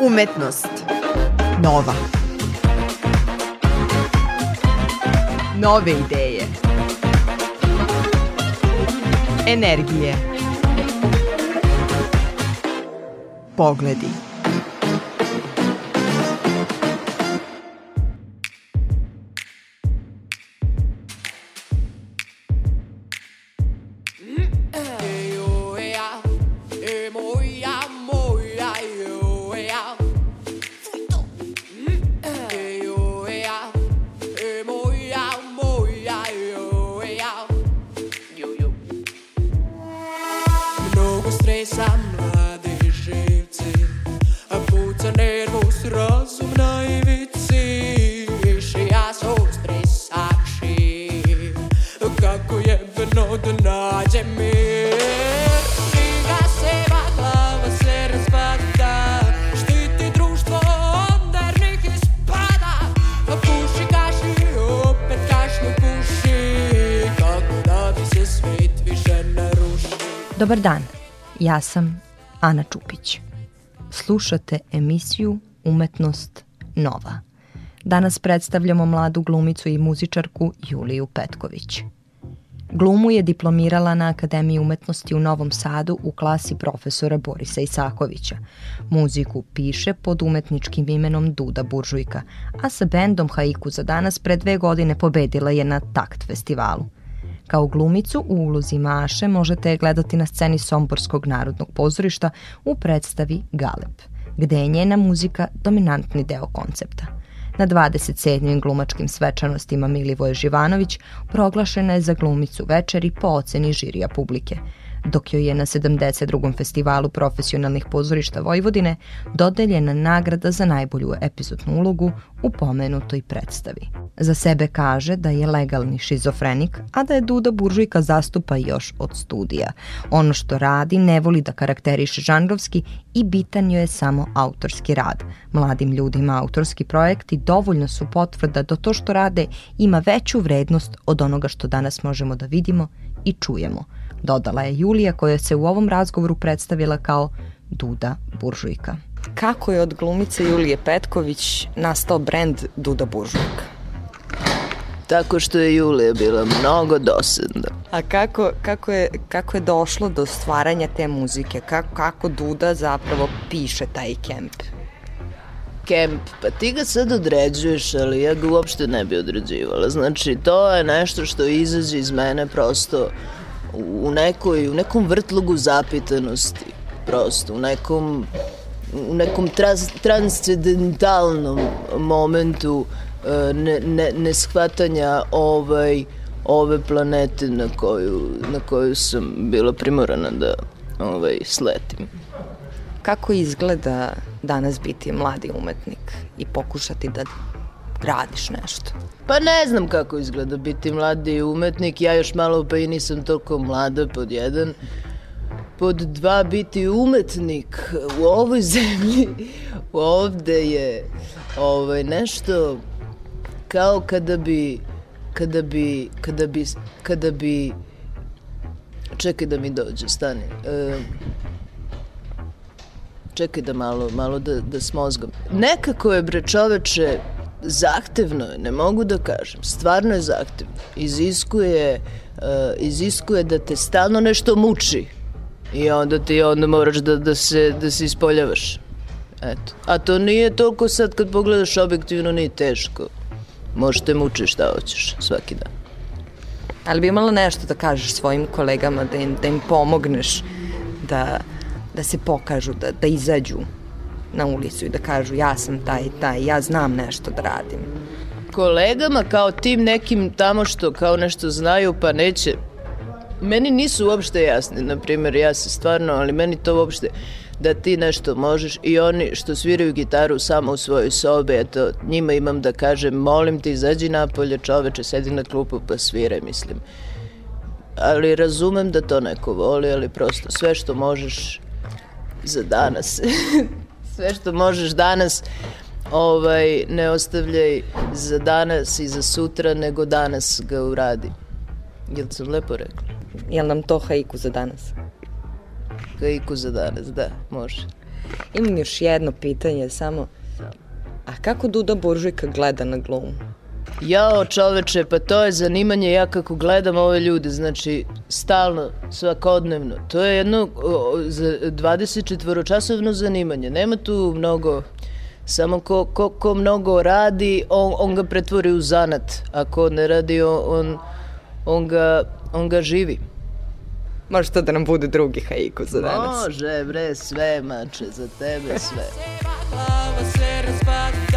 Umetnost. Nova. Nove ideje. Energije. Pogledi. Mnogo stresa mladi živci A puca nervus razum na ivici. Više ja su stresači Kako jebeno da nađe mir. Kako da Dobar dan, ja sam Ana Čupić. Slušate emisiju Umetnost Nova. Danas predstavljamo mladu glumicu i muzičarku Juliju Petković. Glumu je diplomirala na Akademiji umetnosti u Novom Sadu u klasi profesora Borisa Isakovića. Muziku piše pod umetničkim imenom Duda Buržujka, a sa bendom Haiku za danas pre dve godine pobedila je na Takt festivalu. Kao glumicu u ulozi Maše možete je gledati na sceni Somborskog narodnog pozorišta u predstavi Galeb, gde je njena muzika dominantni deo koncepta. Na 27. glumačkim svečanostima Milivoje Živanović proglašena je za glumicu večeri po oceni žirija publike, dok joj je na 72. festivalu profesionalnih pozorišta Vojvodine dodeljena nagrada za najbolju epizodnu ulogu u pomenutoj predstavi. Za sebe kaže da je legalni šizofrenik, a da je Duda Buržujka zastupa još od studija. Ono što radi ne voli da karakteriše žanrovski i bitan joj je samo autorski rad. Mladim ljudima autorski projekti dovoljno su potvrda da to što rade ima veću vrednost od onoga što danas možemo da vidimo i čujemo – dodala je Julija koja se u ovom razgovoru predstavila kao Duda Buržujka. Kako je od glumice Julije Petković nastao brend Duda Buržujka? Tako što je Julija bila mnogo dosadna. A kako, kako, je, kako je došlo do stvaranja te muzike? Kako, kako Duda zapravo piše taj kemp? Kemp, pa ti ga sad određuješ, ali ja ga uopšte ne bi određivala. Znači, to je nešto što izađe iz mene prosto u, nekoj, u nekom vrtlogu zapitanosti. Prosto, u nekom u nekom trans, transcendentalnom momentu e, ne, ne, neshvatanja ovaj, ove planete na koju, na koju sam bila primorana da ovaj, sletim. Kako izgleda danas biti mladi umetnik i pokušati da radiš nešto? Pa ne znam kako izgleda biti mladi umetnik, ja još malo pa i nisam toliko mlada pod jedan. Pod dva biti umetnik u ovoj zemlji ovde je ovaj, nešto kao kada bi kada bi kada bi kada bi čekaj da mi dođe stani e, čekaj da malo malo da, da smozgam nekako je bre čoveče zahtevno je, ne mogu da kažem, stvarno je zahtevno. Iziskuje, uh, iziskuje da te stalno nešto muči i onda ti onda moraš da, da, se, da se ispoljavaš. Eto. A to nije toliko sad kad pogledaš objektivno, nije teško. Možeš te muči šta hoćeš svaki dan. Ali bi imala nešto da kažeš svojim kolegama, da im, da im pomogneš da, da se pokažu, da, da izađu na ulicu i da kažu ja sam taj i taj, ja znam nešto da radim. Kolegama kao tim nekim tamo što kao nešto znaju pa neće, meni nisu uopšte jasni, na primjer ja se stvarno, ali meni to uopšte da ti nešto možeš i oni što sviraju gitaru samo u svojoj sobi, eto, njima imam da kažem, molim te, izađi napolje, čoveče, sedi na klupu pa sviraj, mislim. Ali razumem da to neko voli, ali prosto sve što možeš za danas sve što možeš danas ovaj, ne ostavljaj za danas i za sutra, nego danas ga uradi. Jel sam lepo rekla? Jel nam to haiku za danas? Haiku za danas, da, može. Imam još jedno pitanje, samo, a kako Duda Buržujka gleda na glumu? Jao čoveče, pa to je zanimanje ja kako gledam ove ljude, znači stalno, svakodnevno. To je jedno o, o, za 24-časovno zanimanje. Nema tu mnogo, samo ko, ko, ko mnogo radi, on, on ga pretvori u zanat. Ako ne radi, on, on, on, ga, on ga živi. Može to da nam bude drugi haiku za danas. Može bre, sve mače, za tebe sve. Glava se razpada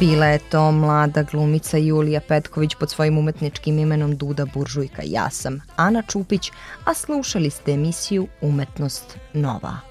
Bila je to mlada glumica Julija Petković pod svojim umetničkim imenom Duda Buržujka. Ja sam Ana Čupić, a slušali ste emisiju Umetnost Nova.